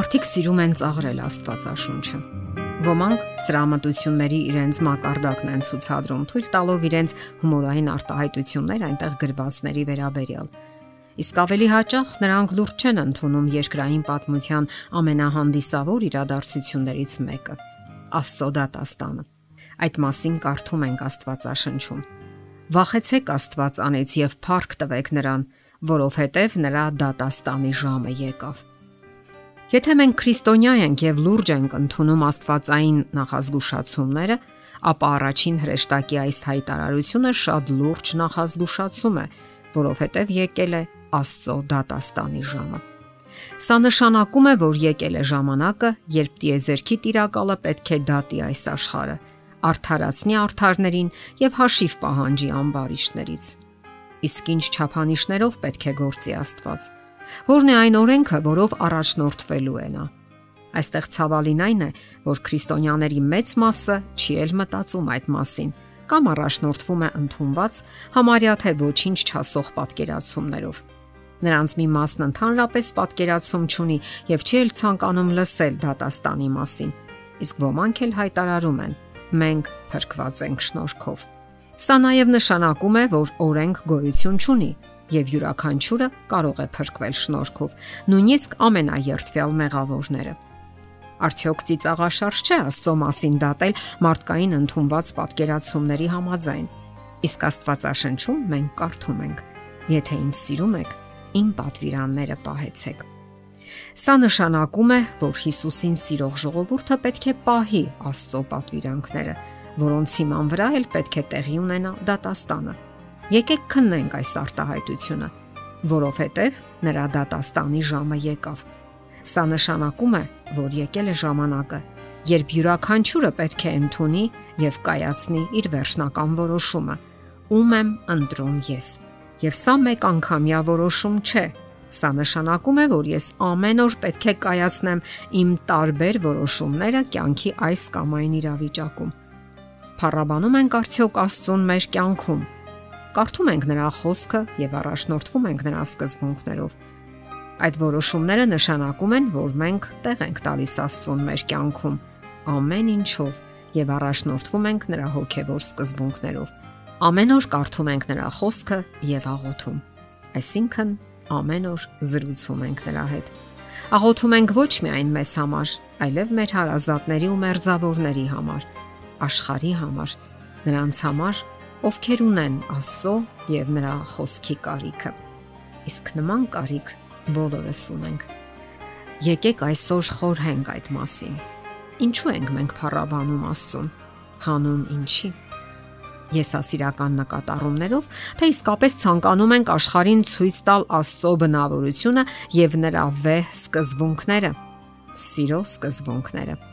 Մարդիկ սիրում են ծաղրել Աստվածաշունչը։ Ոմանք սրամտությունների իրենց մակարդակն են ցուցադրում, թույլ տալով իրենց հումորային արտահայտություններ այնտեղ գրվածների վերաբերյալ։ Իսկ ավելի հաճախ նրանք լուրջ չեն ընդունում երկրային պատմության ամենահանդիսավոր իրադարձություններից մեկը՝ Աստծո դատաստանը։ Այդ մասին կարդում ենք Աստվածաշնչում։ Վախեցեք Աստված անեց եւ փառք տվեք նրան, որովհետեւ նրա դատաստանի ժամը եկավ Եթե մենք քրիստոնյա ենք եւ լուրջ ենք ընդունում Աստվածային նախազգուշացումները, ապա առաջին հրեշտակի այս հայտարարությունը շատ լուրջ նախազգուշացում է, որովհետեւ եկել է Աստծո դատաստանի ժամը։ Սա նշանակում է, որ եկել է ժամանակը, երբ տիեզերքի տիրակալը պետք է դատի այս աշխարհը, արթարացնի արթարներին եւ հաշիվ պահանջի ամբարիշներից։ Իսկ ինչ չափանիշներով պետք է գործի Աստված Որն է այն օրենքը, որով առաջնորդվելու է նա։ Այստեղ ցավալին այն է, որ քրիստոնյաների մեծ մասը չի էլ մտածում այդ մասին կամ առաջնորդվում է ընդունված համարյա թե ոչինչ չասող պատկերացումներով։ Նրանց մի մասն ընդհանրապես պատկերացում չունի եւ չի էլ ցանկանում լսել դատաստանի մասին։ Իսկ ոմանք էլ հայտարարում են. մենք փրկված ենք շնորհքով։ Սա նաև նշանակում է, որ օրենք գոյություն չունի եւ յուրաքանչյուրը կարող է փրկվել շնորհքով, նույնիսկ ամենաերթվյալ մեղավորները։ Արդյոք ծիծաղաշարժ չէ Աստծո մասին դատել մարդկային ընդունված պատկերացումների համաձայն։ Իսկ Աստվածաշնչում մենք կարդում ենք. Եթե ինձ սիրում եք, իմ պատվիրանները պահեցեք։ Սա նշանակում է, որ Հիսուսին սիրող ժողովուրդը պետք է պահի Աստծո պատվիրանքները, որոնց հիման վրա էլ պետք է տեղի ունենա դատաստանը։ Եկեք քննենք այս արտահայտությունը, որովհետև նրա դատաստանի ժամը եկավ։ Սա նշանակում է, որ եկել է ժամանակը, երբ յուրաքանչյուրը պետք է ընդունի եւ կայացնի իր վերջնական որոշումը. ում եմ ընտրում ես։ Եվ սա մեկ անգամյա որոշում չէ։ Սա նշանակում է, որ ես ամեն օր պետք է կայացնեմ իմ տարբեր որոշումները կյանքի այս կամ այն իրավիճակում։ Փառաբանում ենք արդյոք Աստծուն մեր կյանքում կարդում ենք նրա խոսքը եւ առաջնորդվում ենք նրա սկզբունքներով։ Այդ որոշումները նշանակում են, որ մենք տեղ ենք տալիս Աստծուն մեր կյանքում ամեն ինչով եւ առաջնորդվում ենք նրա հոգեվոր սկզբունքներով։ Ամեն օր կարդում ենք նրա խոսքը եւ աղոթում։ Այսինքն ամեն օր զրուցում ենք նրա հետ։ Աղոթում ենք ոչ միայն մեզ համար, այլև մեր հարազատների ու մերձավորների համար, աշխարհի համար, նրանց համար, ովքեր ունեն Աստծո եւ նրա խոսքի կարիքը։ Իսկ նման կարիք բոլորս ունենք։ Եկեք այսօր խորհենք այդ մասին։ Ինչու ենք մենք փառաբանում Աստծուն։ Հանուն ինչի։ Եսասիրական նկատառումներով, թե իսկապես ցանկանում ենք աշխարհին ցույց տալ Աստծո բնավորությունը եւ նրա վեհ սկզբունքները։ Սիրո սկզբունքները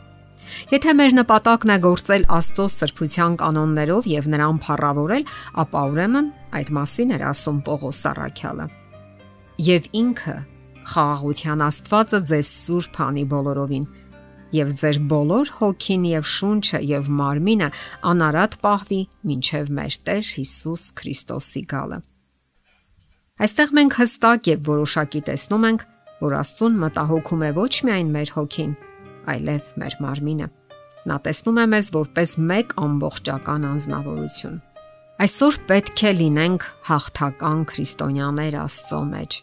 Եթե մեր նպատակն է գործել Աստծո սրբության կանոններով եւ նրան փառավորել, ապա ուրեմն այդ մասին էր ասում Պողոս Արաքյալը։ Եվ ինքը խաղաղության Աստվածը ձեզ սուրբ անի բոլորովին եւ ձեր բոլոր հոգին եւ շունչը եւ մարմինը անարատ պահվի մինչեւ մեր Տեր Հիսուս Քրիստոսի գալը։ Այստեղ մենք հստակ եւ որոշակի տեսնում ենք, որ Աստծուն մտահոգում է ոչ միայն մեր հոգին, այլև մեր մարմինը։ Նա տեսնում է մեզ որպես մեկ ամբողջական անznավորություն։ Այսօր պետք է լինենք հաղթական քրիստոնյաներ Աստծո մեջ,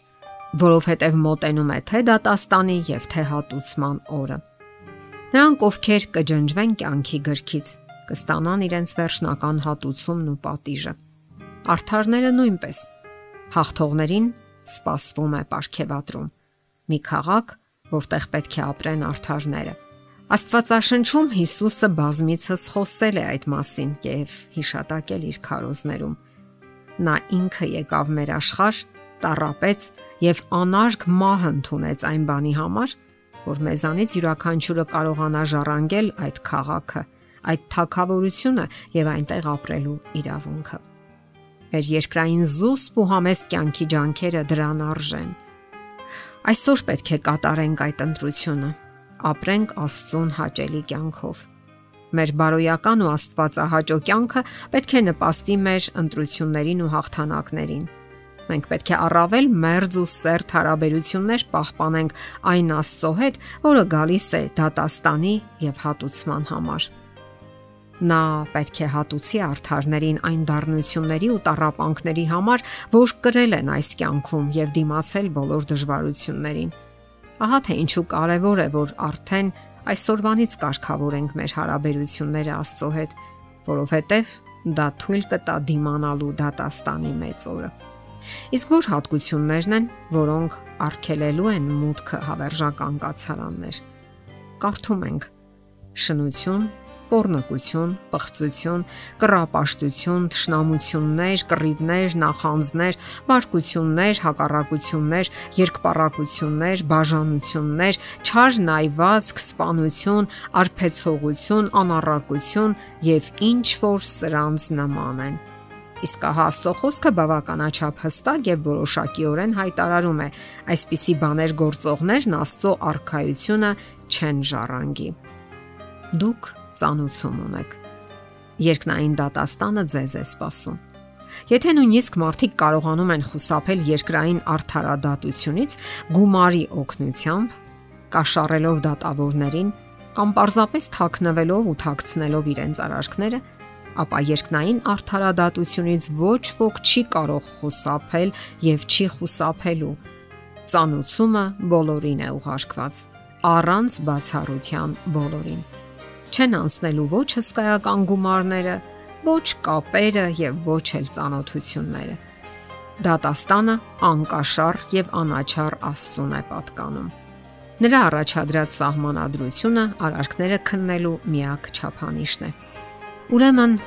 որովհետև մոտենում է թե դատաստանի եւ թե հատուցման օրը։ Նրանք ովքեր կջնջվեն կյանքի գրքից, կստանան իրենց վերջնական հատուցումն ու պատիժը։ Արթարները նույնպես հաղթողներին սпасվում է ապարքեվատրում։ Մի խաղակ որտեղ պետք է ապրեն արթարները։ Աստվածաշնչում Հիսուսը բազմիցս խոսել է այդ մասին եւ հիշատակել իր քարոզներում։ Նա ինքը եկավ մեր աշխարհ, տարապեց եւ անարգ մահ ընդունեց այն բանի համար, որ մեզանից յուրաքանչյուրը կարողանա ժառանգել այդ քաղաքը, այդ թակավորությունը եւ այնտեղ ապրելու իրավունքը։ Մեր երկրային զուսպ ու համեստ կյանքի ջանքերը դրան արժեն Այսօր պետք է կատարենք այդ ընտրությունը։ Ապրենք Աստծուն հաճելի կյանքով։ Մեր բարոյական ու Աստվածահաճո կյանքը պետք է նպաստի մեր ընտրություններին ու հաղթանակներին։ Մենք պետք է առավել մերձ ու սերտ հարաբերություններ պահպանենք այն Աստծո հետ, որը գալիս է դատաստանի եւ հատուցման համար։ Նա պետք է հատուցի արթարներին այն դառնությունների ու տարապանքների համար, որ կրել են այս կյանքում եւ դիմացել բոլոր դժվարություններին։ Ահա թե ինչու կարևոր է, որ արդեն այսօրվանից կարգավորենք մեր հարաբերությունները Աստծո հետ, որովհետեւ դա թույլ կտա դիմանալու դատաստանի մեծ օրը։ Իսկ որ հատկություններն են, որոնք արգելելու են մուտքը հավերժական կացարաններ։ Կարդում ենք. շնություն, Պորնակություն, պղծություն, կռապաշտություն, թշնամություններ, կռիվներ, նախանձներ, բարկություններ, հակառակություններ, երկպարակություններ, բաժանություններ, չար նայվածք, սպանություն, արփեցողություն, անառակություն եւ ինչ որ սրանց նման են։ Իսկ ահա Աստծո խոսքը բավականաչափ հստակ եւ որոշակիորեն հայտարարում է. այսպիսի բաներ գործողներն Աստծո արխայությունը չեն ժառանգի։ Դուք ծանուցում ունեք։ Երկնային դատաստանը ձեզ է սպասում։ Եթե նույնիսկ մարդիկ կարողանում են խուսափել երկրային արդարադատությունից գումարի օգնությամբ, կաշառելով դատավորներին կամ պարզապես թաքնվելով ու թաքցնելով իրենց արարքները, ապա երկնային արդարադատությունից ոչ ոք չի կարող խուսափել եւ չի խուսափելու։ Ծանուցումը բոլորին է ուղարկված, առանց բացառության բոլորին չեն անցնելու ոչ հսկայական գումարները, ոչ կապերը եւ ոչ էլ ծանոթությունները։ Դատաստանը անկաշար եւ անաչառ Աստծուն է պատկանում։ Նրա առաջադրած սահմանադրությունը արարքները քննելու միակ չափանիշն է։ Ուրեմն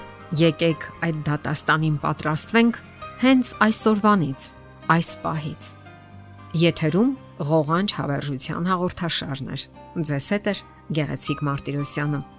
եկեք այդ դատաստանին պատրաստվենք հենց այսօրվանից, այս պահից։ Եթերում ղողանջ հավերժության հաղորդաշարն է։ Ձեզ հետ է Գեղեցիկ Մարտիրոսյանը։